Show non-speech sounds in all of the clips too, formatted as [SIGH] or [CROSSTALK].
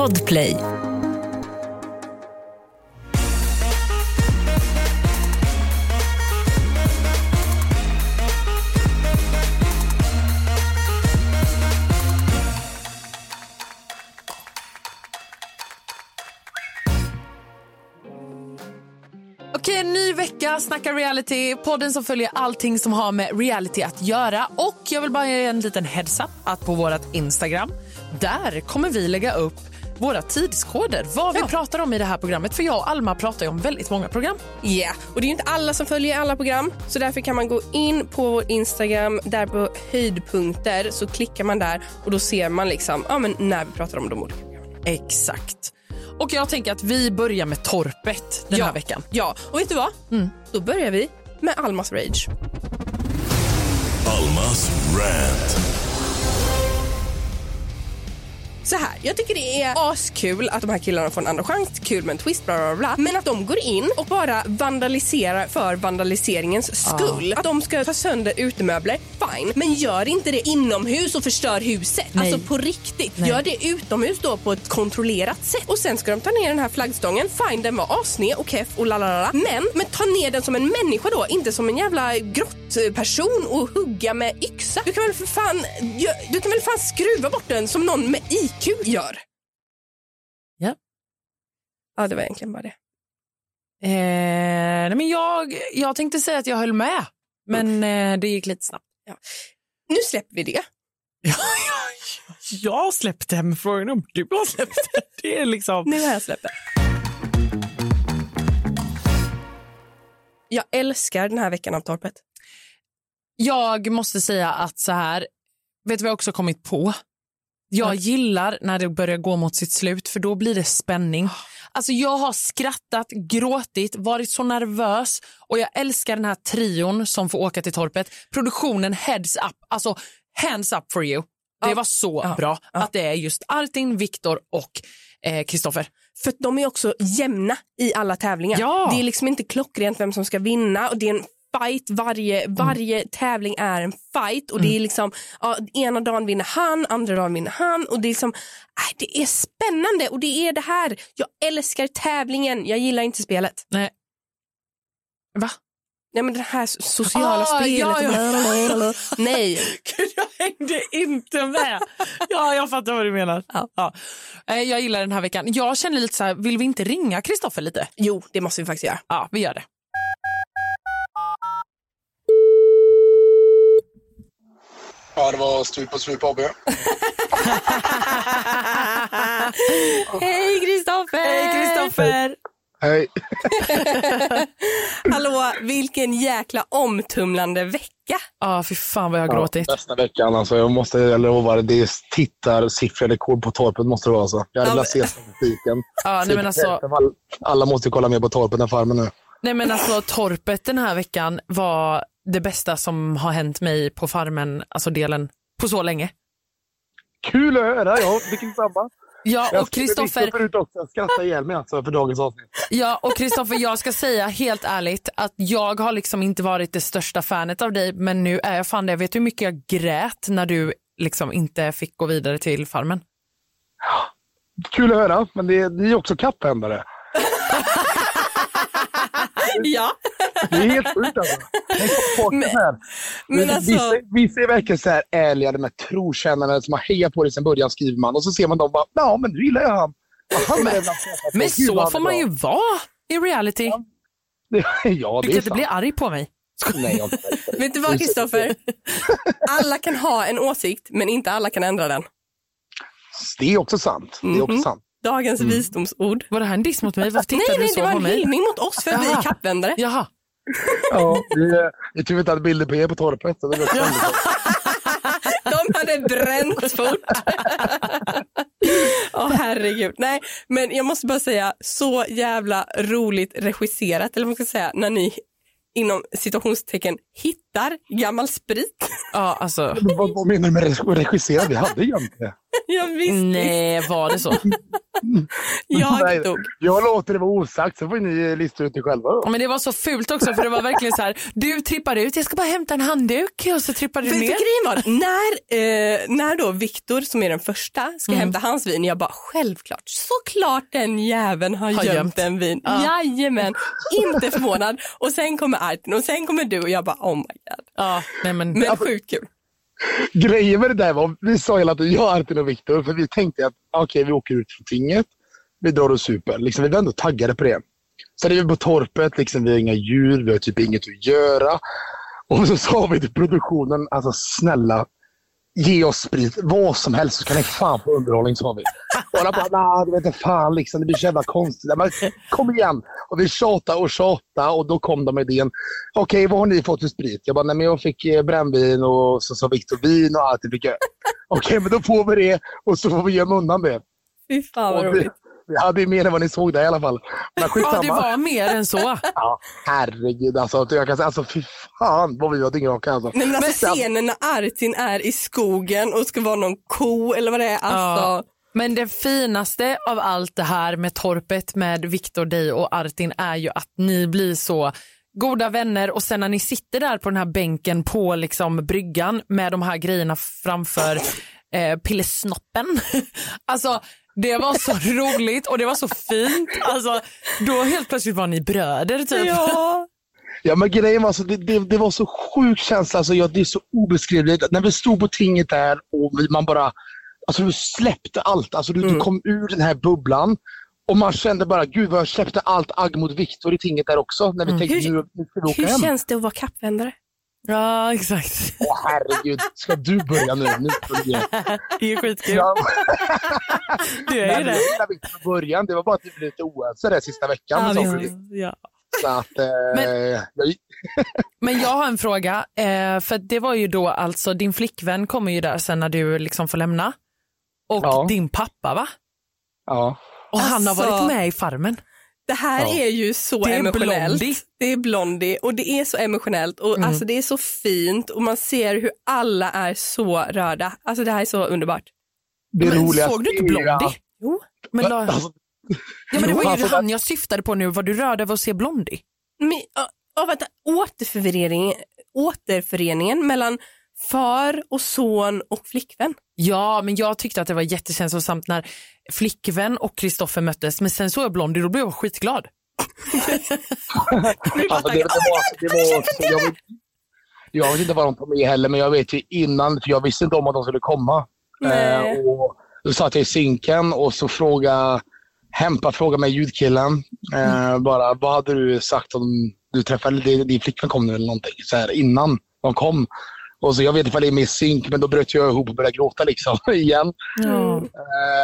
Podplay. Okej, en ny vecka, Snacka reality. Podden som följer allting som har med reality att göra. Och jag vill bara ge en liten heads up att på vårt Instagram, där kommer vi lägga upp våra tidskoder, vad vi pratar om i det här programmet. För jag och Alma pratar ju om väldigt många program. Ja, och det är ju inte alla som följer alla program. Så därför kan man gå in på vår Instagram, där på höjdpunkter så klickar man där och då ser man liksom, ja, men när vi pratar om de olika programmen. Exakt. Och jag tänker att vi börjar med torpet den ja. här veckan. Ja, och vet du vad? Då börjar vi med Almas Rage. Almas rant. Så här, jag tycker det är askul att de här killarna får en andra chans, kul med en twist, bla bla bla. Men att de går in och bara vandaliserar för vandaliseringens skull. Att de ska ta sönder utemöbler, fine. Men gör inte det inomhus och förstör huset. Nej. Alltså på riktigt. Nej. Gör det utomhus då på ett kontrollerat sätt. Och sen ska de ta ner den här flaggstången, fine den var assned och keff och lalala. Men, men ta ner den som en människa då, inte som en jävla grottperson och hugga med yxa. Du kan väl för fan, du kan väl fan skruva bort den som någon med IQ gör. Ja. Ja, det var egentligen bara det. Eh, nej, men jag, jag tänkte säga att jag höll med, men eh, det gick lite snabbt. Nu släpper vi det. Jag har släppt det, men frågan om du har släppt det. Det är liksom... Nu har jag släppt det. Jag älskar den här veckan av torpet. Jag måste säga att så här, vet du vad jag också kommit på? Jag gillar när det börjar gå mot sitt slut för då blir det spänning. Alltså jag har skrattat, gråtit, varit så nervös och jag älskar den här trion som får åka till torpet. Produktionen heads up, alltså hands up for you. Det var så Ja. bra Ja. att det är just Artin, Viktor och eh, Kristoffer. För att de är också jämna i alla tävlingar. Ja. Det är liksom inte klockrent vem som ska vinna och det är en fight. Varje, varje tävling är en fight och det är liksom ja, ena dagen vinner han, andra dagen vinner han och det är liksom äh, det är spännande och det är det här. Jag älskar tävlingen. Jag gillar inte spelet. Nej. Va? Nej men det här sociala Ah, spelet. ja, ja. [LAUGHS] Nej. [LAUGHS] Gud, jag hängde inte med. Ja, jag fattar vad du menar. Ja. Eh, Jag gillar den här veckan. Jag känner lite så här, vill vi inte ringa Kristoffer lite? Jo, det måste vi faktiskt göra. Ja, vi gör det. Ja, det var Stryp och Stryp AB. [LAUGHS] Hej Kristoffer! Hej Kristoffer! Hej. [LAUGHS] Hallå, vilken jäkla omtumlande vecka. Ja, fy fan vad jag har gråtit. Bästa veckan alltså. Jag måste jag lovar det. Är tittarsiffrekord på Torpet måste det vara alltså. Jag hade velat se statistiken. [LAUGHS] Ja, nej, men alltså, Alla måste ju kolla mer på Torpet än Farmen nu. nej, men alltså torpet den här veckan var det bästa som har hänt mig på farmen, alltså delen, på så länge. Kul att höra. Jag fick samma. Ja, Jag och Kristoffer, lyssna förut också. Jag skrattade ihjäl mig alltså för dagens avsnitt. ja, och Kristoffer, jag ska säga helt ärligt att jag har liksom inte varit det största fanet av dig, men nu är jag fan det. Vet du hur mycket jag grät när du liksom inte fick gå vidare till farmen? Kul att höra, men det är, ni är också kappvändare. [LAUGHS] Ja, Det är helt sjukt alltså. Men- men alltså- vissa, vissa är verkligen så här ärliga, de här trotjänande som har hejat på det sedan början skriver man och så ser man dem bara, ja men du gillar ju han. Han Men vad så får man ju vara i reality. ja, [LAUGHS] Du det kan är inte bli arg på mig. Nej, jag inte det. vet du vad Kristoffer? [LAUGHS] Alla kan ha en åsikt, men inte alla kan ändra den. Det är också sant. Det är också Mhm. sant. Dagens visdomsord. Var det här en diss mot mig? Varför Nej, tittade nej, du så det var en hyllning mot oss för att vi är kappvändare. Jaha. [LAUGHS] Ja, tur vi inte hade bilder på er på torpet. så Det var. [LAUGHS] De hade bränt fort. [LAUGHS] Åh herregud. Nej, men jag måste bara säga, så jävla roligt regisserat, eller vad man ska säga, när ni inom situationstecken hittar gammal sprit. [LAUGHS] Ja, alltså. vad, vad menar du med reg- regissera? Vi hade ju inte det. [LAUGHS] Jag visste. Nej, var det så? [LAUGHS] Jag Nej. dog. Jag låter det vara osagt, så får ni lista ut det själva. Då. Men det var så fult också för det var verkligen så här, du trippar ut, jag ska bara hämta en handduk och så trippar du För, för ner. grejen var, när, eh, när då Viktor som är den första ska hämta hans vin, jag bara självklart, såklart den jäveln har, Har gömt, gömt. en vin. Ja. Jajamän, inte förvånad. Och sen kommer Artin och sen kommer du och jag bara oh my god. Ja, nej men, Men sjukt kul. Grejen med det där var, vi sa hela tiden, jag, Artin och Viktor, för vi tänkte att okej, vi åker ut från tinget, vi drar och super. Liksom, vi var ändå taggade på det. Sen är vi på torpet, liksom, vi har inga djur, vi har typ inget att göra. Och så sa vi till produktionen, alltså snälla, ge oss sprit, vad som helst så kan ni fan få underhållning, sa vi. Och alla bara, nah, du vet inte fan, liksom, det blir så jävla konstigt. Men, kom igen! Och vi tjatade och tjatade och då kom de med idén, okej vad har ni fått för sprit? Jag bara, nej men jag fick eh, brännvin och så sa Viktor vin och allt fick jag. [LAUGHS] Okej, men då får vi det och så får vi gömma undan det. Fy fan vad roligt. Vi hade ju mer än vad ni såg där i alla fall. Men ja, det var mer än så. [LAUGHS] Ja, herregud alltså. Jag kan säga, alltså fy fan vad vi var dyngraka alltså. Nej, men alltså Men- scenen när Artin är i skogen och ska vara någon ko eller vad det är. Alltså, Ja. Men det finaste av allt det här med torpet med Viktor, dig och Artin är ju att ni blir så goda vänner och sen när ni sitter där på den här bänken på liksom bryggan med de här grejerna framför eh, pillesnoppen. [LAUGHS] alltså det var så [LAUGHS] roligt och det var så fint. Alltså, då helt plötsligt var ni bröder typ. ja. [LAUGHS] Ja men grejen var alltså, det, det, det var så sjuk känsla, alltså, jag, det är så obeskrivligt. När vi stod på tinget där och vi, man bara, alltså du släppte allt, alltså du, du kom ur den här bubblan. Och man kände bara, gud vad jag släppte allt agg mot Viktor i tinget där också. När vi tänkte, Hur- nu, nu ska vi åka Hur hem. känns det att vara kappvändare? Ja, exakt. Åh herregud, ska du börja nu? nu du börja. Det är skitkul. Ja, Det är ju men det. från början, det var bara att vi blev lite oense där sista veckan. och ting. Ja. Så att, eh, Men- jag, Men jag har en fråga, eh, för det var ju då alltså din flickvän kommer ju där sen när du liksom får lämna. Och Ja. din pappa va? ja. Och han har Alltså- varit med i Farmen. Det här Ja. är ju så Det är emotionellt. Blondie. Det är Blondie och det är så emotionellt och alltså det är så fint och man ser hur alla är så rörda. Alltså det här är så underbart. Det Men såg du inte Blondie? Jo. Men, la, Alltså, ja, men det var ju alltså, han jag syftade på nu, var du rörd över att se Blondie? Men, ja, vänta, återföreningen, återföreningen mellan far och son och flickvän. Ja, men jag tyckte att det var jättekänslosamt när flickvän och Kristoffer möttes, men sen såg jag Blondie och då blev jag skitglad. [LAUGHS] Jag, vet, inte vad de tog med heller, men jag vet ju innan, för jag visste inte om att de skulle komma. Eh, och då satt jag i synken och så frågade Hempa frågade mig, ljudkillen, eh, bara vad hade du sagt om du träffade din, din flickvän kom nu eller någonting så här, innan de kom. Och så Jag vet inte om det är med synk, men då bröt jag ihop och började gråta liksom [LAUGHS] igen. Ja,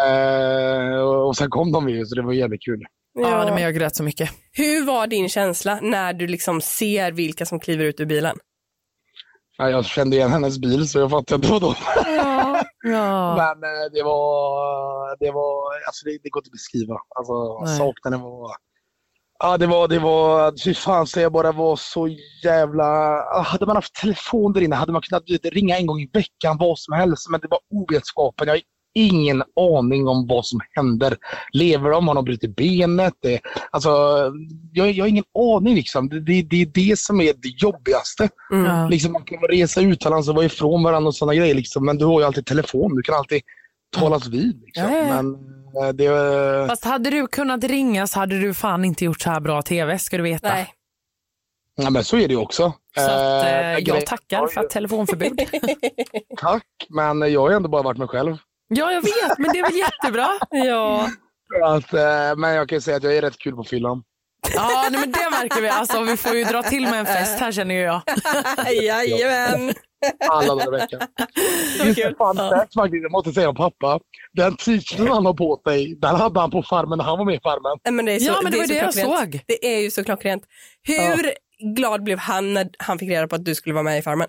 Eh, och och sen kom de ju, så det var jävligt kul. ja. nej, men jag grät så mycket. Hur var din känsla när du liksom ser vilka som kliver ut ur bilen? Ja, jag kände igen hennes bil, så jag fattade inte vad de Ja. [LAUGHS] Men eh, det var, det var, alltså det, det går inte att beskriva. Alltså saknaden var, ja det var, det var, fy fan så jag bara var så jävla, ah, hade man haft telefon där inne hade man kunnat vet, ringa en gång i veckan, vad som helst, men det var ovetskapen. Jag har ingen aning om vad som händer. Lever de? Har de brutit benet? Det, alltså, jag, jag har ingen aning liksom. Det, det, det är det som är det jobbigaste. Ja. Liksom, man kan resa utomlands och vara ifrån varandra och sådana grejer. Liksom. Men du har ju alltid telefon. Du kan alltid talas vid. Liksom. Ja, ja. Men det... Fast hade du kunnat ringa så hade du fan inte gjort så här bra tv, ska du veta. Nej. Ja, men så är det ju också. Så att, eh, Eh, jag tackar för att telefonförbud. [LAUGHS] Tack, men jag har ju ändå bara varit mig själv. ja, jag vet, men det är väl jättebra. [LAUGHS] Ja. Att, eh, men jag kan säga att jag är rätt kul på fyllan. Ja, nej, men det märker vi. Alltså, vi får ju dra till med en fest här känner ju jag. [LAUGHS] Jajamän. Alla dagar i veckan. Just det, fun fact faktiskt, jag måste säga om pappa. Den t-shirten han har på sig, den hade han på farmen när han var med i farmen. Nej, Men det är så, Ja, men det är var så det jag såg. Det är ju så klockrent. Hur glad blev han när han fick reda på att du skulle vara med i Farmen?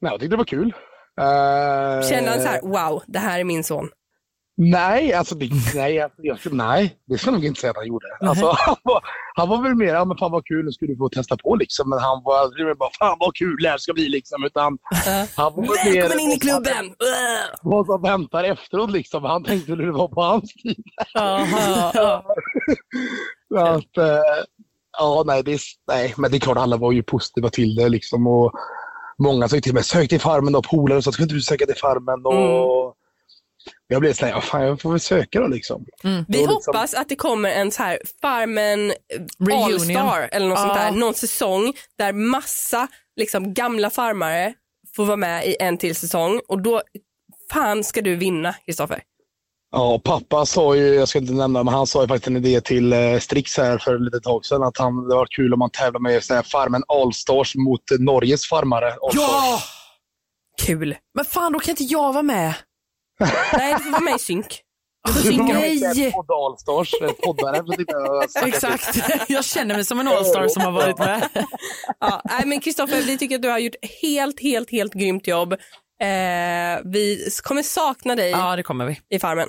Nej, jag tyckte det var kul. Eh, Kände han så här, wow, det här är min son? Nej, alltså det, nej, alltså, jag, skulle- nej, det ska jag nog inte säga att han gjorde. Alltså, han, var, han var väl mer, ja men fan vad kul, nu skulle du få testa på liksom. Men han var aldrig bara, fan vad kul det här ska bli liksom. Utan han var väl. Välkommen in i klubben! Vad som väntar efteråt liksom. Han tänkte hur det var på hans tid. [LAUGHS] Så att, eh, ja, nej, det, nej, men det är klart alla var ju positiva till det liksom. Och många sa till mig, sök till Farmen då, polare sa, ska inte du söka till Farmen? Och jag blev såhär, ja, fan jag får väl söka då liksom. Vi Och liksom- hoppas att det kommer en så här Farmen eh. All-star eller något sånt Ja. där. Någon säsong där massa liksom, gamla farmare får vara med i en till säsong och då fan ska du vinna Kristoffer. Ja, pappa sa ju, jag ska inte nämna, men han sa ju faktiskt en idé till eh, Strix här för ett litet tag sedan att han, det var kul om man tävlar med sån här Farmen Allstars mot Norges farmare. Allstars. Ja! Kul. Men fan, då kan inte jag vara med. Nej, du får vara med i synk. Nej! Podd Allstars, eh, poddare. så tyckte jag- Exakt. Jag känner mig som en allstar som har varit med. Ja, nej, men Kristoffer, vi tycker att du har gjort helt, helt, helt grymt jobb. Eh, vi kommer sakna dig Ja, det kommer vi. i Farmen.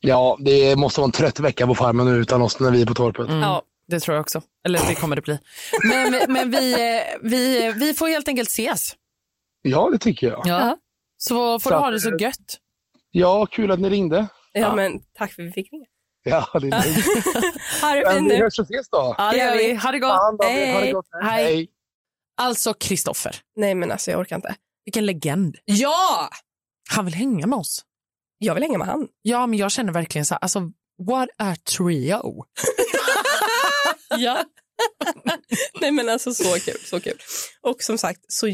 Ja, det måste vara en trött vecka på farmen nu utan oss när vi är på torpet. Ja. Det tror jag också. Eller det kommer det bli. Men, men vi, eh, vi, vi får helt enkelt ses. Ja, det tycker jag. Ja. Så får Så du ha det så gött. Ja, kul att ni ringde. Ja, men tack för att vi fick ringa. Ja, det är lugnt. [LAUGHS] Ha det fint Vi nu. hörs och ses då. Ja, det gör vi. Ha det gott. Ha det Hej. Hej. Alltså, Kristoffer. Nej, men alltså jag orkar inte. Vilken legend. Ja! Han vill hänga med oss. Jag vill hänga med han. Ja, men jag känner verkligen så här, alltså, what a trio. [LAUGHS] Ja. [LAUGHS] Nej men alltså så kul, så kul. Och som sagt, så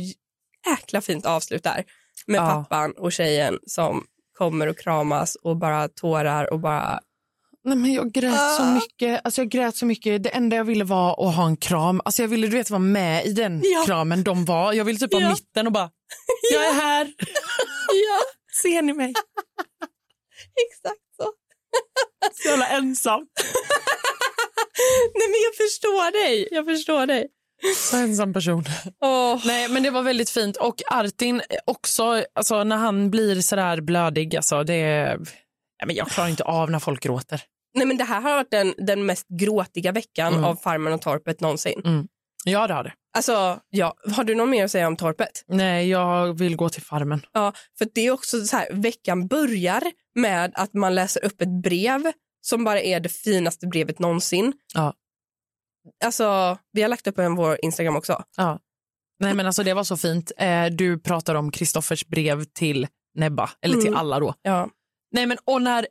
jäkla fint avslut där. Med Ja. pappan och tjejen som kommer och kramas och bara tårar och bara... Nej, men jag grät så Ah. mycket. Alltså, jag grät så mycket. Det enda jag ville var att ha en kram. Alltså, jag ville du vet, vara med i den Ja. kramen de var. Jag ville typ vara Ja. mitten och bara, [LAUGHS] jag är här. [LAUGHS] Ja, Ser ni mig? [LAUGHS] exakt så. Så jävla ensam. Nej men jag förstår dig, jag förstår dig. Så ensam person. Åh. Nej, men det var väldigt fint. Och Artin också, alltså, när han blir sådär blödig, alltså, det är... Nej, men jag klarar inte av när folk gråter. Nej men det här har varit den, den mest gråtiga veckan Mm. av Farmen och Torpet någonsin. Ja, det har det. Alltså, ja, har du något mer att säga om Torpet? Nej, jag vill gå till farmen. Ja, för det är också så här, veckan börjar med att man läser upp ett brev som bara är det finaste brevet någonsin. Ja. Alltså, vi har lagt upp på vår Instagram också. Ja. Nej, men alltså, det var så fint. Eh, du pratar om Kristoffers brev till Nebba, eller till Mm. alla då. Ja. Nej, men och när...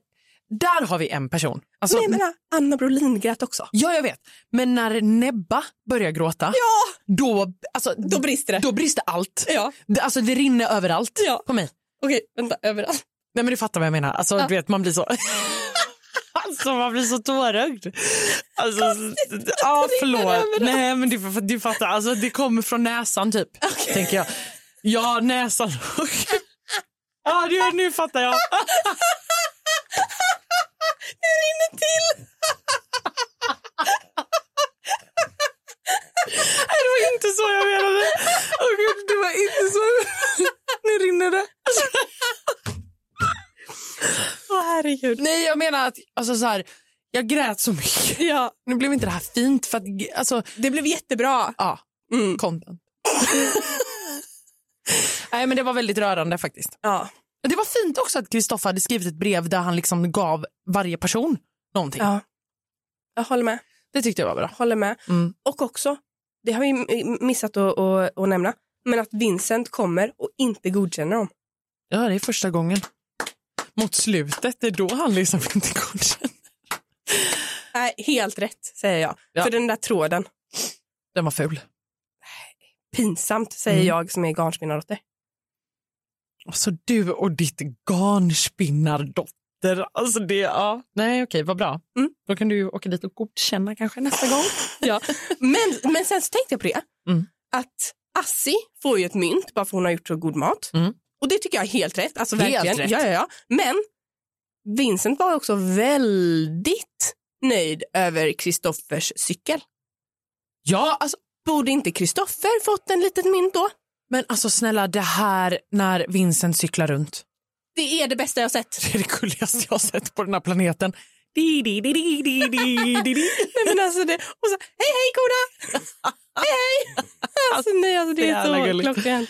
Där har vi en person. Alltså, Nej, men Anna Brolin grät också. Ja, jag vet. Men när Nebba börjar gråta, Ja, då, alltså, då brister det. då brister allt. Ja, Det, alltså, det rinner överallt Ja. på mig. okej, vänta, överallt. Nej, men du fattar vad jag menar. Alltså, Ja. du vet, man blir så... [LAUGHS] alltså, man blir så tårögd. Alltså, ja, förlåt. Nej, men du, du fattar. Alltså, det kommer från näsan, typ. Tänker jag. Ja, näsan. [LAUGHS] ja, du, nu fattar jag. [LAUGHS] Det rinner till! [LAUGHS] Nej, det var inte så jag menade. Åh gud, det var inte så. nu rinner det. Åh herregud. Nej, jag menar att alltså, så här, jag grät så mycket. Ja, Nu blev inte det här fint för att, alltså, det blev jättebra. ja, Mm. content. [LAUGHS] Nej, men det var väldigt rörande faktiskt. Ja. Det var fint också att Kristoffer hade skrivit ett brev där han liksom gav varje person någonting. ja. Jag håller med. Det tyckte jag var bra. Håller med. Mm. Och också, det har vi missat att, att, att nämna, men att Vincent kommer och inte godkänner dem. Ja, det är första gången. Mot slutet, det är då han liksom [LAUGHS] inte godkänner. Nej, helt rätt säger jag. Ja. För den där tråden, Den var ful. pinsamt säger Mm. jag som är garnspinnardotter. Alltså du och ditt garnspinnardotter. Alltså det, ja. Nej okej, vad bra. Mm. Då kan du åka dit och godkänna kanske nästa gång. [LAUGHS] Ja. Men, men sen så tänkte jag på det, Mm. att Assi får ju ett mynt bara för hon har gjort så god mat. Mm. Och det tycker jag är helt rätt. Alltså, Helt verkligen. rätt. Ja, ja, ja. Men Vincent var också väldigt nöjd över Kristoffers cykel. Ja, alltså, Borde inte Kristoffer fått en litet mynt då? men alltså snälla det här när Vincent cyklar runt. Det är det bästa jag sett. [LAUGHS] Det är det gulligaste jag har sett på den här planeten. Di, di, di, di, di, di, di, di. Nej, men alltså det, och så, hej hej koda! [LAUGHS] hej hej! Alltså nej, alltså det är så klockrent.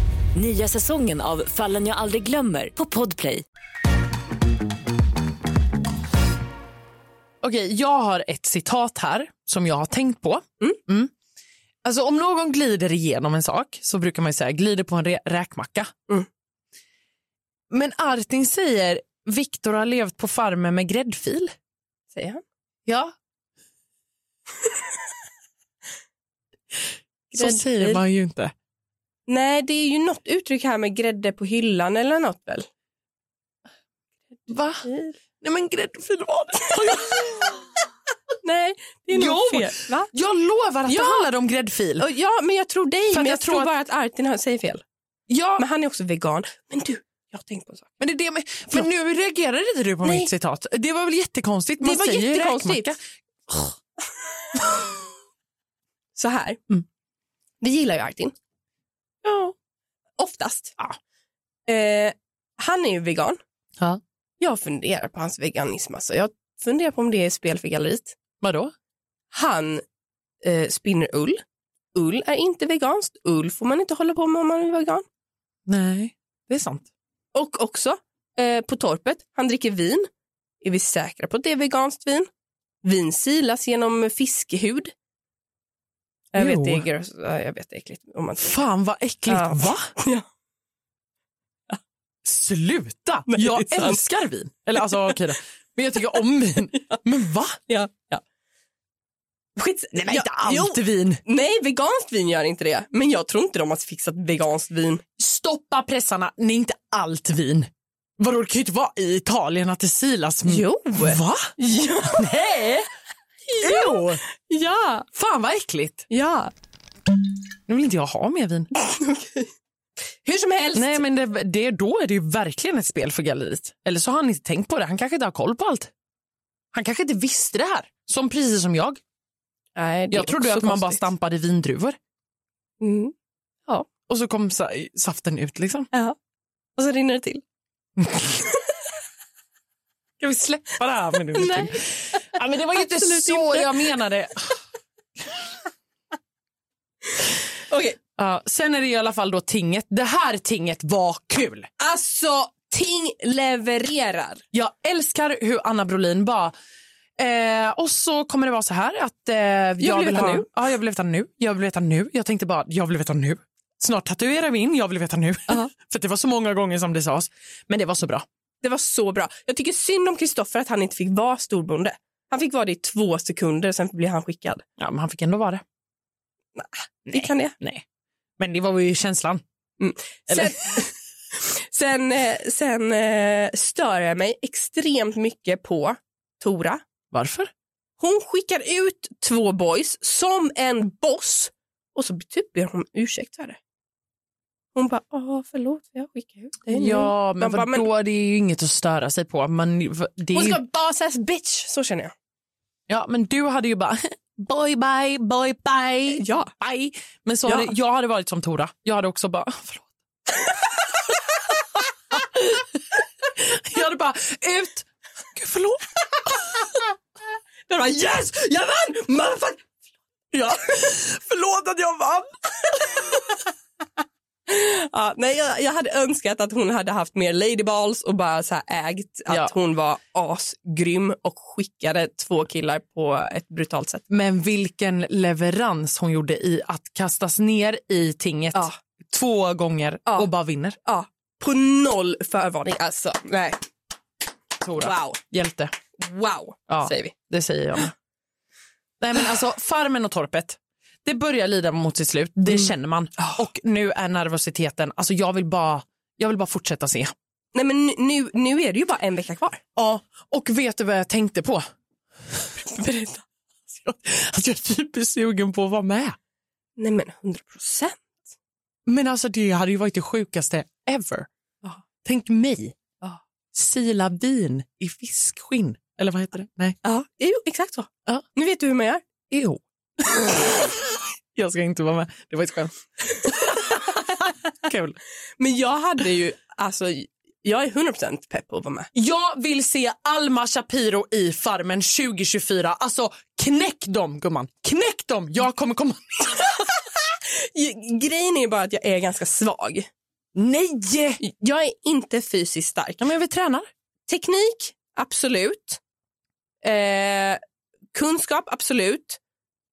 Nya säsongen av Fallen jag aldrig glömmer på Podplay. Okej, jag har ett citat här som jag har tänkt på. Mm. Alltså om någon glider igenom en sak så brukar man säga glider på en rä- räkmacka. Mm. Men Artin säger Viktor har levt på farmen med gräddfil. Säger han. Ja. [LAUGHS] Så säger man ju inte. Nej, det är ju något uttryck här med grädde på hyllan eller något väl? Va? Nej men gräddfil var det. Nej, det är nog Jo. fel. Va? Jag lovar att Ja. det handlade om gräddfil. Ja, men jag tror dig. Men jag, jag tror att- bara att Artin säger fel. Ja, Men han är också vegan. Men du, jag har tänkt på en sak. men, det är det med, men nu reagerade inte du på Nej. mitt citat. Det var väl jättekonstigt? Man det var säger jättekonstigt. [LAUGHS] Så här. Mm. Det gillar ju Artin. Ja. Oftast. Eh, han är ju vegan. Ja. Jag funderar på hans veganism. Alltså. Jag funderar på om det är spel för galleriet. Vadå? Han eh, spinner ull. Ull är inte veganskt. Ull får man inte hålla på med om man är vegan. Nej, det är sant. Och också eh, på torpet, han dricker vin. Är vi säkra på att det är veganskt vin? Vin silas genom fiskehud. Jag vet, det är, gross- jag vet det är äckligt. Om man Fan vad äckligt. Ja. Va? [LAUGHS] Ja. Sluta! Nej, jag älskar vin. Eller alltså okej då. Men jag tycker om vin. [LAUGHS] Men va? Ja, ja. Skits, Nej men ja, inte allt jo, vin. Nej, veganskt vin gör inte det. Men jag tror inte de har fixat veganskt vin. Stoppa pressarna. Nej inte allt vin. Vadå det kan ju inte vara i Italien att det silas. Jo. Va? [LAUGHS] Ja. Nej! Jo. Ja. Fan vad äckligt. ja. Nu vill inte jag ha mer vin. [LAUGHS] Hur som helst. Nej men det, det, då är det ju verkligen ett spel för galleriet. Eller så har han inte tänkt på det. Han kanske inte har koll på allt. Han kanske inte visste det här. Som precis som jag. Nej, Jag trodde att man bara stampade vindruvor. Mm. Och så kom sa saften ut liksom. Ja. Och så rinner det till. [LAUGHS] Ska vi släppa det här med nu? [LAUGHS] Nej. Ja, men det var ju inte så inte. jag menade. [LAUGHS] Okej. Ja, sen är det i alla fall då tinget. Det här tinget var kul. Alltså, ting levererar. Jag älskar hur Anna Brolin bara Eh, och så kommer det vara så här att eh, jag, vill veta ha, nu. Ja, jag vill veta nu. Jag vill veta nu. Jag tänkte bara, jag vill veta nu. Snart tatuerar vi in, jag vill veta nu. [LAUGHS] För det var så många gånger som det sades. Men det var så bra. Det var så bra. Jag tycker synd om Kristoffer att han inte fick vara storbonde. Han fick vara det i två sekunder, sen blev han skickad. Ja, men han fick ändå vara det. Fick han det? Nej. Men det var ju känslan. Eller- Sen, [LAUGHS] sen, eh, sen eh, stör jag mig extremt mycket på Tora. Varför? Hon skickar ut två boys som en boss och så typ ber hon om ursäkt för det. Hon bara, åh förlåt för jag skickar ut dig nu." Ja, men vadå? Det är ju inget att störa sig på. Man, det är Hon ju, ska boss ass bitch, så känner jag. Ja, men du hade ju bara [LAUGHS] boy bye, boy bye, Ja. bye. Men så Ja. hade, jag hade varit som Tora. Jag hade också bara, [LAUGHS] förlåt. [LAUGHS] jag hade bara, ut. Gud, förlåt. Jag bara, yes, jag vann! Ja. förlåt att jag vann. [LAUGHS] Ja, nej, jag, jag hade önskat att hon hade haft mer ladyballs och bara så här ägt att Ja. hon var asgrym och skickade två killar på ett brutalt sätt. Men vilken leverans hon gjorde i att kastas ner i tinget Ja. två gånger Ja. och bara vinner. Ja, på noll förvarning alltså. Nej, Tora. wow, Hjälte. wow, Ja. säger vi. Det säger jag. Nej men alltså farmen och torpet. Det börjar lida mot sitt slut, det känner man. Och nu är nervositeten, alltså jag vill bara, jag vill bara fortsätta se. Nej men nu- nu, är det ju bara en vecka kvar. Ja, och vet du vad jag tänkte på? [LAUGHS] Berätta. Att jag typ är sugen på att vara med. Nej men 100 procent. Men alltså det hade ju varit det sjukaste ever. Tänk mig. Ja. Sila vin i fiskskinn. Eller vad heter det? Nej. Ja, jo, exakt så. Ja. Nu vet du hur man gör. Jo. [LAUGHS] jag ska inte vara med. Det var ett skämt. [LAUGHS] Kul. Men jag hade ju, alltså, jag är 100 procent pepp på att vara med. Jag vill se Alma Shapiro i Farmen 2024. Alltså knäck dem gumman. Knäck dem. Jag kommer komma. [LAUGHS] Grejen är bara att jag är ganska svag. Nej! Jag är inte fysiskt stark. Ja, men vi tränar. Teknik, absolut. Eh, kunskap, absolut.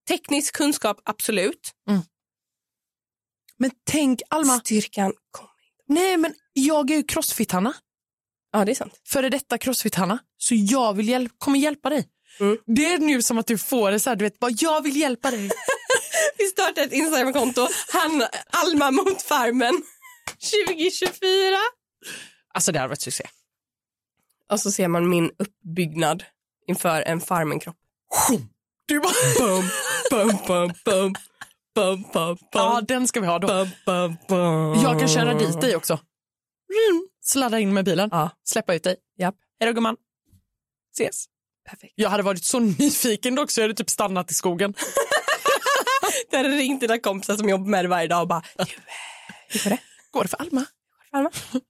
Teknisk kunskap, absolut. Men tänk Alma. Styrkan kommer. Nej men jag är ju crossfit-Hanna. Ja, det är sant. Före detta crossfit-Hanna. Så jag vill hjälp, kommer hjälpa dig. Mm. Det är nu som att du får det så här, du vet, bara jag vill hjälpa dig. [LAUGHS] Vi startar ett Instagramkonto. Han, Alma mot farmen [LAUGHS] 2024. Alltså det hade varit succé. Och så ser man min uppbyggnad inför en Farmen-kropp. Du bara, Bum, bum, bum, bum. Bum, bum, bum. ja den ska vi ha då. Bum, bum, bum. Jag kan köra dit dig också. Sladda in med bilen, Ja. släppa ut dig. Japp. Hej då gumman. Ses. Perfekt. Jag hade varit så [LAUGHS] nyfiken dock så jag hade typ stannat i skogen. [LAUGHS] Jag hade ringt dina kompisar som jobbar med det varje dag och bara, du, eh, hur går det? Går det för Alma? Alma? [LAUGHS]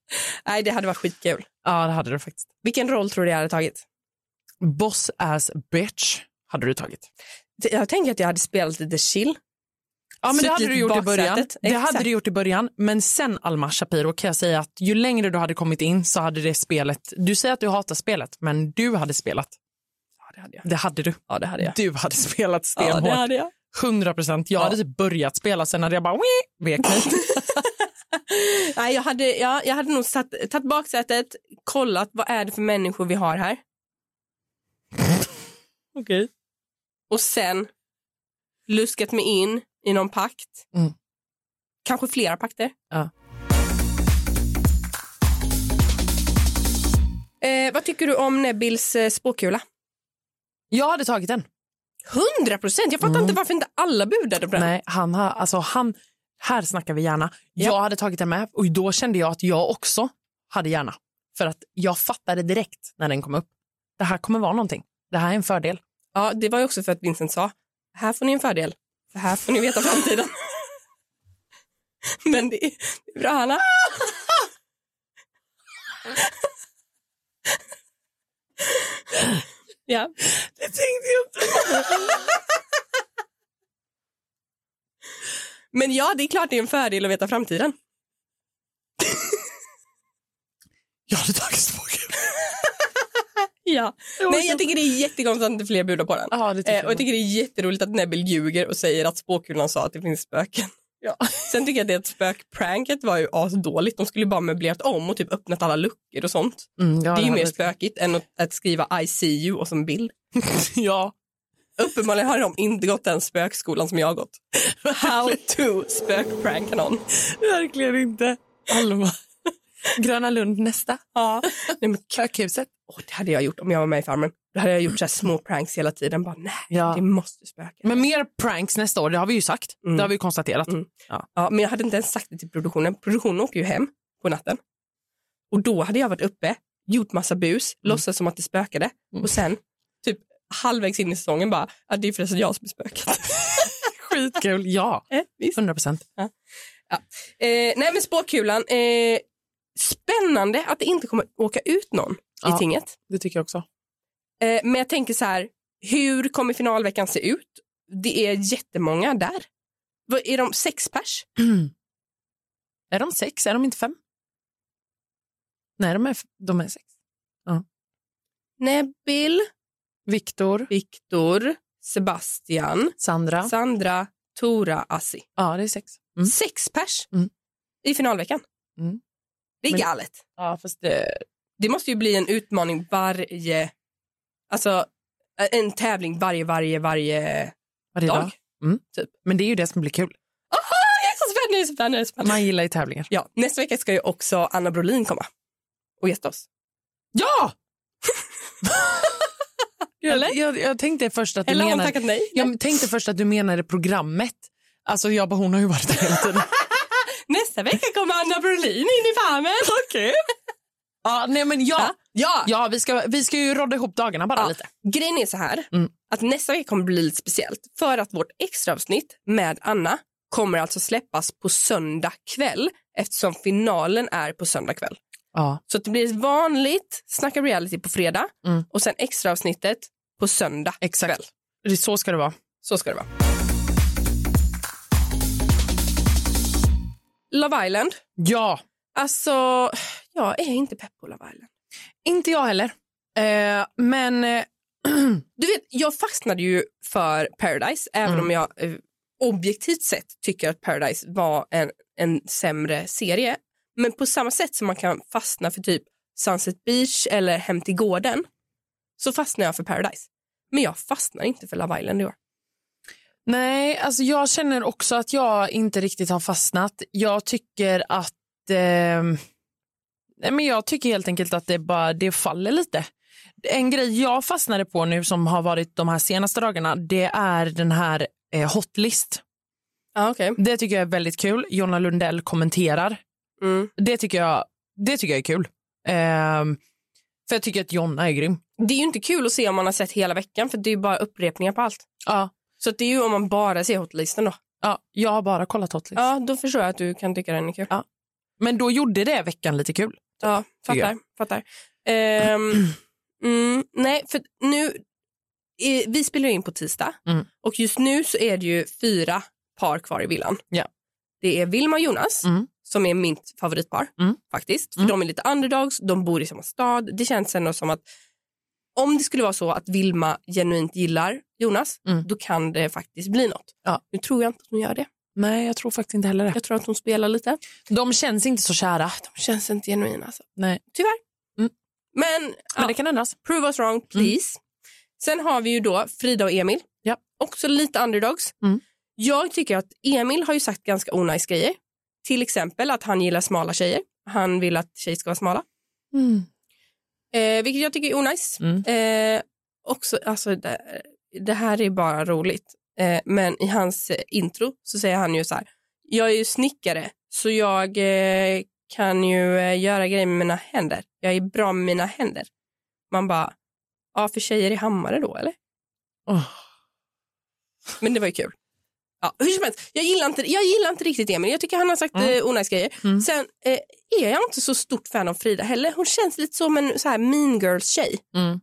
Nej, det hade varit skitkul. Ja det hade du faktiskt. Vilken roll tror du jag hade tagit? Boss ass bitch hade du tagit. Jag tänker att jag hade spelat lite chill. Ja, men det hade du gjort i början. Det Exakt. hade du gjort i början, men sen Alma Shapiro kan jag säga att ju längre du hade kommit in så hade det spelet, du säger att du hatar spelet, men du hade spelat. Ja, det hade jag. Det hade du. Ja, det hade jag. Du hade spelat Ja, det stenhårt. hade jag. 100 procent. Jag Ja. hade typ börjat spela, sen hade jag bara vek. [LAUGHS] Nej, jag hade, ja, jag hade nog satt, tagit baksätet, kollat vad är det för människor vi har här [LAUGHS] Okej. Och sen luskat mig in i någon pakt. Mm. Kanske flera pakter. Ja. Eh, vad tycker du om Nebils eh, spåkula? Jag hade tagit den. 100 procent! Jag fattar Mm. inte varför inte alla budade på den. Nej, han har, alltså han, här snackar vi gärna. Jag hade tagit den med och då kände jag att jag också hade gärna. För att jag fattade direkt när den kom upp. Det här kommer vara någonting. Det här är en fördel. Ja, det var ju också för att Vincent sa, här får ni en fördel, för här får ni veta framtiden. Men det är, det är bra, Hanna. ja. Det tänkte jag inte. Men ja, det är klart det är en fördel att veta framtiden. Jag hade tagit. [LAUGHS] Ja. Nej, jag tycker det är jättekonstigt att inte fler budar på den. Tycker Eh, jag och jag tycker det är jätteroligt att Nebbil ljuger och säger att spåkulan sa att det finns spöken. Ja. [LAUGHS] Sen tycker jag att det spökpranket var ju asdåligt. De skulle bara möblerat om och typ öppnat alla luckor och sånt. Mm, ja, det är ju mer varit- spökigt än att, att skriva I see you och som bild. [LAUGHS] Ja. Uppenbarligen har de inte gått den spökskolan som jag har gått. How to spökpranka någon. Verkligen inte. Alma. Gröna Lund nästa. Ja. [LAUGHS] Nej, men, Kökhuset. åh, det hade jag gjort om jag var med i Farmen. Då hade jag gjort så små pranks hela tiden. Bara, nej, Ja. det måste spöka. Men mer pranks nästa år, det har vi ju sagt. Mm. Det har vi konstaterat. Mm. Ja, men jag hade inte ens sagt det till produktionen. Produktionen åker ju hem på natten. Och då hade jag varit uppe, gjort massa bus, låtsas som att det spökade. Mm. Och sen, typ halvvägs in i säsongen bara, ja, det är förresten jag som är spöket. [LAUGHS] Skitkul. Ja, [LAUGHS] eh, visst. 100 procent. Eh, nej men spåkulan, eh, spännande att det inte kommer åka ut någon Ja. i tinget. Det tycker jag också. Eh, men jag tänker så här, hur kommer finalveckan se ut? Det är jättemånga där. Är de sex pers? [CLEARS THROAT] Är de sex? Är de inte fem? Nej, de är, de är sex. Nebbil, Viktor, Viktor, Sebastian, Sandra. Sandra, Tora, Assi. Ja, det är sex. Mm. Sex pers Mm. i finalveckan. Mm. Det är Men- galet. Ja, fast det... Det måste ju bli en utmaning varje, alltså en tävling varje, varje, varje Varje dag. dag. Mm. Typ. Men det är ju det som blir kul. Aha, jag är så spänd, jag är så spänd, jag är så spänd. Man gillar ju tävlingar. Ja, nästa vecka ska ju också Anna Brolin komma. och gästa oss. Ja! [LAUGHS] Eller? jag, jag, jag tänkte först att du Eller menade... tackat nej? Jag tänkte först att du menade programmet. Alltså jag bara, hon har ju varit där hela tiden. [LAUGHS] Nästa vecka kommer Anna Brolin in i Farmen. [LAUGHS] Okej. Ja, nej men ja. Ja. Ja, vi ska, vi ska ju rodda ihop dagarna bara Ja. lite. Grejen är så här, Mm. att nästa vecka kommer bli lite speciellt för att vårt extraavsnitt med Anna kommer alltså släppas på söndag kväll eftersom finalen är på söndag kväll. Ja. Så det blir ett vanligt Snacka reality på fredag Mm. och sen extraavsnittet på söndag Exakt. kväll. Det- Så ska det vara. Så ska det vara. Love Island. Ja, Alltså, jag är inte pepp på Love Island. inte jag heller. Eh, men eh, [CLEARS THROAT] Du vet, jag fastnade ju för Paradise, även Mm. om jag eh, objektivt sett tycker att Paradise var en, en sämre serie. Men på samma sätt som man kan fastna för typ Sunset Beach eller Hem till gården så fastnar jag för Paradise. Men jag fastnar inte för Love Island i år. Nej, alltså jag känner också att jag inte riktigt har fastnat. Jag tycker att... Eh, nej, men jag tycker helt enkelt att det bara det faller lite. En grej jag fastnade på nu som har varit de här senaste dagarna, det är den här eh, hotlist. Ja, okej. Det tycker jag är väldigt kul. Jonna Lundell kommenterar. Mm. Det tycker jag, det tycker jag är kul. Ehm, för jag tycker att Jonna är grym. Det är ju inte kul att se om man har sett hela veckan för det är bara upprepningar på allt. Ja. Så det är ju om man bara ser hotlisten då. Ja, jag har bara kollat Hotlist. Ja, då förstår jag att du kan tycka den är kul. Ja. Men då gjorde det veckan lite kul. Ja, fattar. fattar. Ehm, [CLEARS THROAT] mm, nej, för nu... Vi spelar in på tisdag Mm. och just nu så är det ju fyra par kvar i villan. Ja. Det är Vilma och Jonas Mm. som är mitt favoritpar Mm. faktiskt. För Mm. de är lite underdogs, de bor i samma stad. Det känns ändå som att om det skulle vara så att Vilma genuint gillar Jonas, Mm. då kan det faktiskt bli något. Ja. Nu tror jag inte att hon gör det. Nej, jag tror faktiskt inte heller det. Jag tror att hon spelar lite. De känns inte så kära. De känns inte genuina alltså. Nej. Tyvärr. Mm. Men, Men ja, det kan ändras. prove us wrong please. Sen har vi ju då Frida och Emil. Ja. Också lite underdogs. Mm. Jag tycker att Emil har ju sagt ganska onajs grejer. Till exempel att han gillar smala tjejer. Han vill att tjejer ska vara smala. Mm. Eh, vilket jag tycker är onajs. Mm. Eh, också, alltså, det, det här är bara roligt. Eh, men i hans eh, intro så säger han ju så här. Jag är ju snickare så jag eh, kan ju eh, göra grejer med mina händer. Jag är bra med mina händer. Man bara, ja för tjejer i Hammare då eller? Åh. Men det var ju kul. Ja, hur som helst, jag gillar inte, jag gillar inte riktigt Emil. Jag tycker han har sagt Mm. eh, onajs grejer. Mm. Sen eh, är jag inte så stort fan av Frida heller. Hon känns lite som en så här mean girls-tjej. Mm.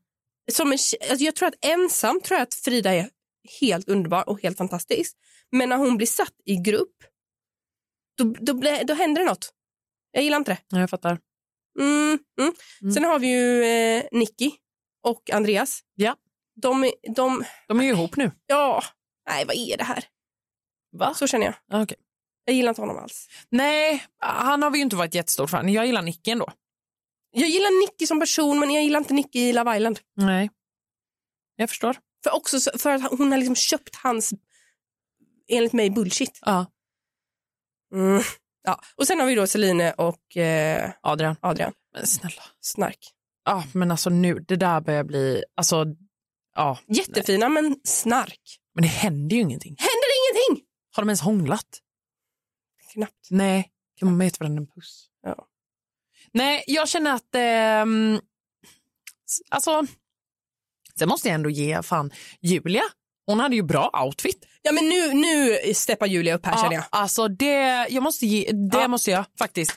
Som en, alltså jag tror att ensam tror jag att Frida är helt underbar och helt fantastisk. Men när hon blir satt i grupp, då, då, blir- då händer det något. Jag gillar inte det. Ja, jag fattar. Mm, mm. Mm. Sen har vi ju eh, Nicky och Andreas. Ja. De, är- de, De är ju ihop nu. ja, nej vad är det här? Va? Så känner jag. Ja, okej. Jag gillar inte honom alls. Nej, han har vi ju inte varit jättestor fan. Jag gillar Nicky ändå. Jag gillar Nicky som person men jag gillar inte Nicky i Love Island. Nej. Jag förstår. För, också så- för att hon har liksom köpt hans, enligt mig, bullshit. Ja. Mm. Ja. Och sen har vi då Celine och eh, Adrian. Adrian. Men snälla. Snark. Ja, men alltså nu, det där börjar bli, alltså, ja. Jättefina men snark. Men det händer ju ingenting. Händer ingenting? Har de ens hånglat? Knappt. Nej. Kan man gett varandra en puss? Ja. Nej, jag känner att, s- alltså, sen måste jag ändå ge fan Julia. Hon hade ju bra outfit. Ja men nu, nu steppar Julia upp här känner jag. Ja, alltså det, jag måste ge, det Ja. måste jag faktiskt.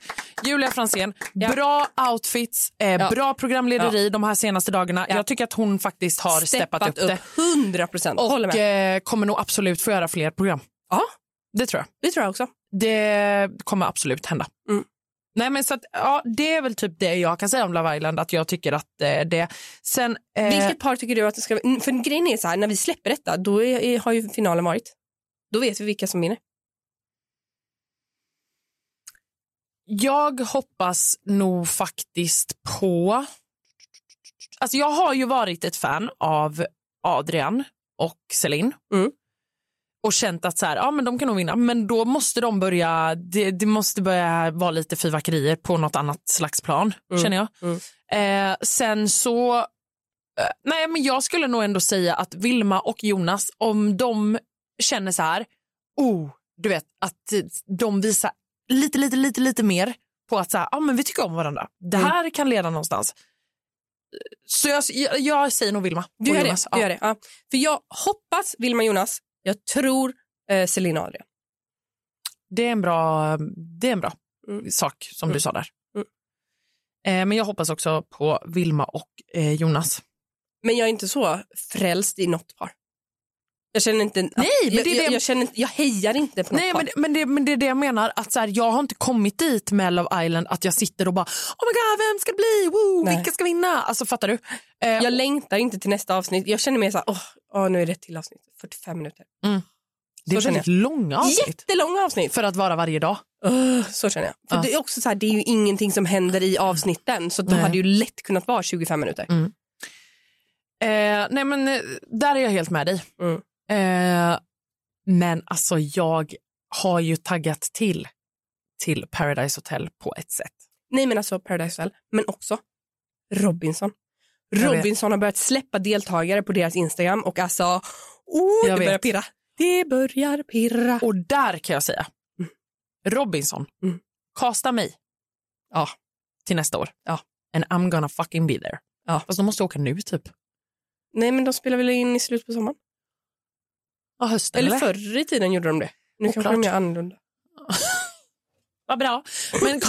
Julia Fransén, Ja. bra outfits, eh, Ja. bra programlederi de här senaste dagarna. Ja. Jag tycker att hon faktiskt har steppat, upp, det. 100 procent. Och med. eh, kommer nog absolut få göra fler program. Ja. Det tror jag. Det tror jag också. Det kommer absolut hända. Mm. Nej, men så att, ja, det är väl typ det jag kan säga om Love Island, att jag tycker att eh, det... Sen, eh, Vilket par tycker du att det ska vara? För grejen är så här, när vi släpper detta, då är, är, har ju finalen varit. Då vet vi vilka som vinner. Jag hoppas nog faktiskt på... Alltså jag har ju varit ett fan av Adrian och Celine. Mm. Och känt att så här, ja, men de kan nog vinna. Men då måste de börja, det, det måste börja vara lite fyrverkerier på något annat slags plan, Mm. känner jag. Eh, sen så, eh, nej men jag skulle nog ändå säga att Vilma och Jonas, om de känner så här, oh, du vet, att de visar lite, lite, lite, lite mer på att så här, ah, men vi tycker om varandra. Det Mm. här kan leda någonstans. Så jag, jag, jag säger nog Vilma. Du och gör det. Jonas. Du Ja. gör det. Ja. För jag hoppas Vilma Jonas. Jag tror eh, Selina Adrian. Det är en bra, det är en bra Mm. sak som Mm. du sa där. Mm. Eh, men jag hoppas också på Vilma och eh, Jonas. Men jag är inte så frälst i något par. Jag känner inte... Nej, men jag, det jag, jag, känner jag hejar inte på något Nej, men, men, det, men det är det jag menar. Att så här, jag har inte kommit dit med Love Island att jag sitter och bara oh my god, vem ska det bli? Woo, Nej. vilka ska vinna? Alltså fattar du? Eh, Jag längtar inte till nästa avsnitt. Jag känner mer så här, åh, åh, nu är det ett till avsnitt. 45 minuter. det är så väldigt långa avsnitt Jättelånga avsnitt. för att vara varje dag. Ugh, så känner jag. För Ja. det är också så här, det är ju ingenting som händer i avsnitten. Så de hade ju lätt kunnat vara 25 minuter. Mm. Eh, nej men eh, där är jag helt med dig. Mm. Eh, men alltså jag har ju taggat till till Paradise Hotel på ett sätt. Nej men alltså Paradise Hotel, men också Robinson. Robinson har börjat släppa deltagare på deras Instagram och alltså, oh, Jag det börjar vet. pirra. Det börjar pirra. Och där kan jag säga, Robinson, Mm. kasta mig Ja. till nästa år. Ja. And I'm gonna fucking be there. Ja. Fast de måste åka nu typ. Nej men de spelar väl in i slutet på sommaren? Ja, hösten Eller eller? förr i tiden gjorde de det. Nu kanske Oklart. de gör annorlunda. [LAUGHS] Vad bra. Men,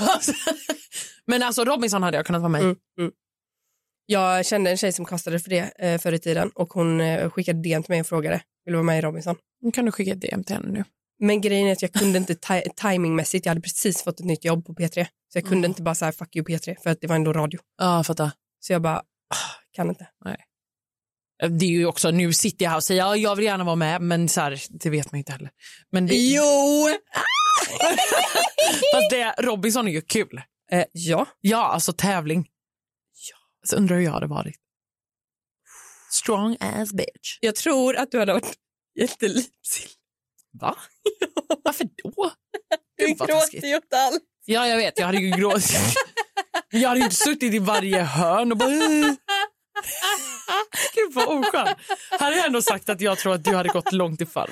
[LAUGHS] men alltså Robinson hade jag kunnat vara med. Mm, mm. Jag kände en tjej som kastade för det eh, förr i tiden och hon eh, skickade DM till mig och frågade vill du vara med i Robinson. Nu kan du skicka DM till henne nu. Men grejen är att jag kunde inte ti- [LAUGHS] timingmässigt, jag hade precis fått ett nytt jobb på P3 så jag kunde Mm. inte bara säga fuck you P3 för att det var ändå radio. Ja, fattar. Så jag bara, ah, kan inte. Det är ju också, nu sitter jag här och säger ja, jag vill gärna vara med, men så här, det vet man inte heller. Men det, Jo! [LAUGHS] fast det, Robinson är ju kul. Eh, ja. Ja, alltså tävling. Ja. Så undrar hur jag hade varit. Strong as bitch. Jag tror att du hade varit [LAUGHS] jättelipsill. Va? [LAUGHS] Varför då? Du Gud, gråter ju åt allt. Ja, jag vet. Jag hade ju gråtit. Jag hade ju inte suttit i varje hörn och bara... [LAUGHS] Gud vad oskön. Här har jag ändå sagt att jag tror att du hade gått långt i fall.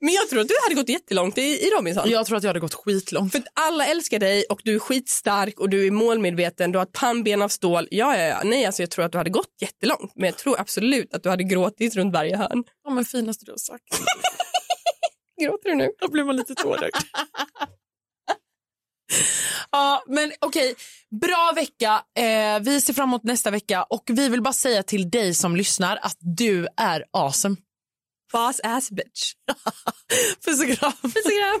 Men jag tror att du hade gått jättelångt i, i Robinson. Jag tror att jag hade gått skitlångt. För att alla älskar dig och du är skitstark och du är målmedveten. Du har ett pannben av stål. Ja, ja, ja. Nej, alltså jag tror att du hade gått jättelångt. Men jag tror absolut att du hade gråtit runt varje hörn. Ja, men finaste du har sagt. [LAUGHS] Gråter du nu? Då blir man lite tårögd. [LAUGHS] Ja, men okej. Bra vecka. Eh, vi ser fram emot nästa vecka och vi vill bara säga till dig som lyssnar att du är awesome. Boss ass bitch. [LAUGHS] Puss och kram. Puss och kram.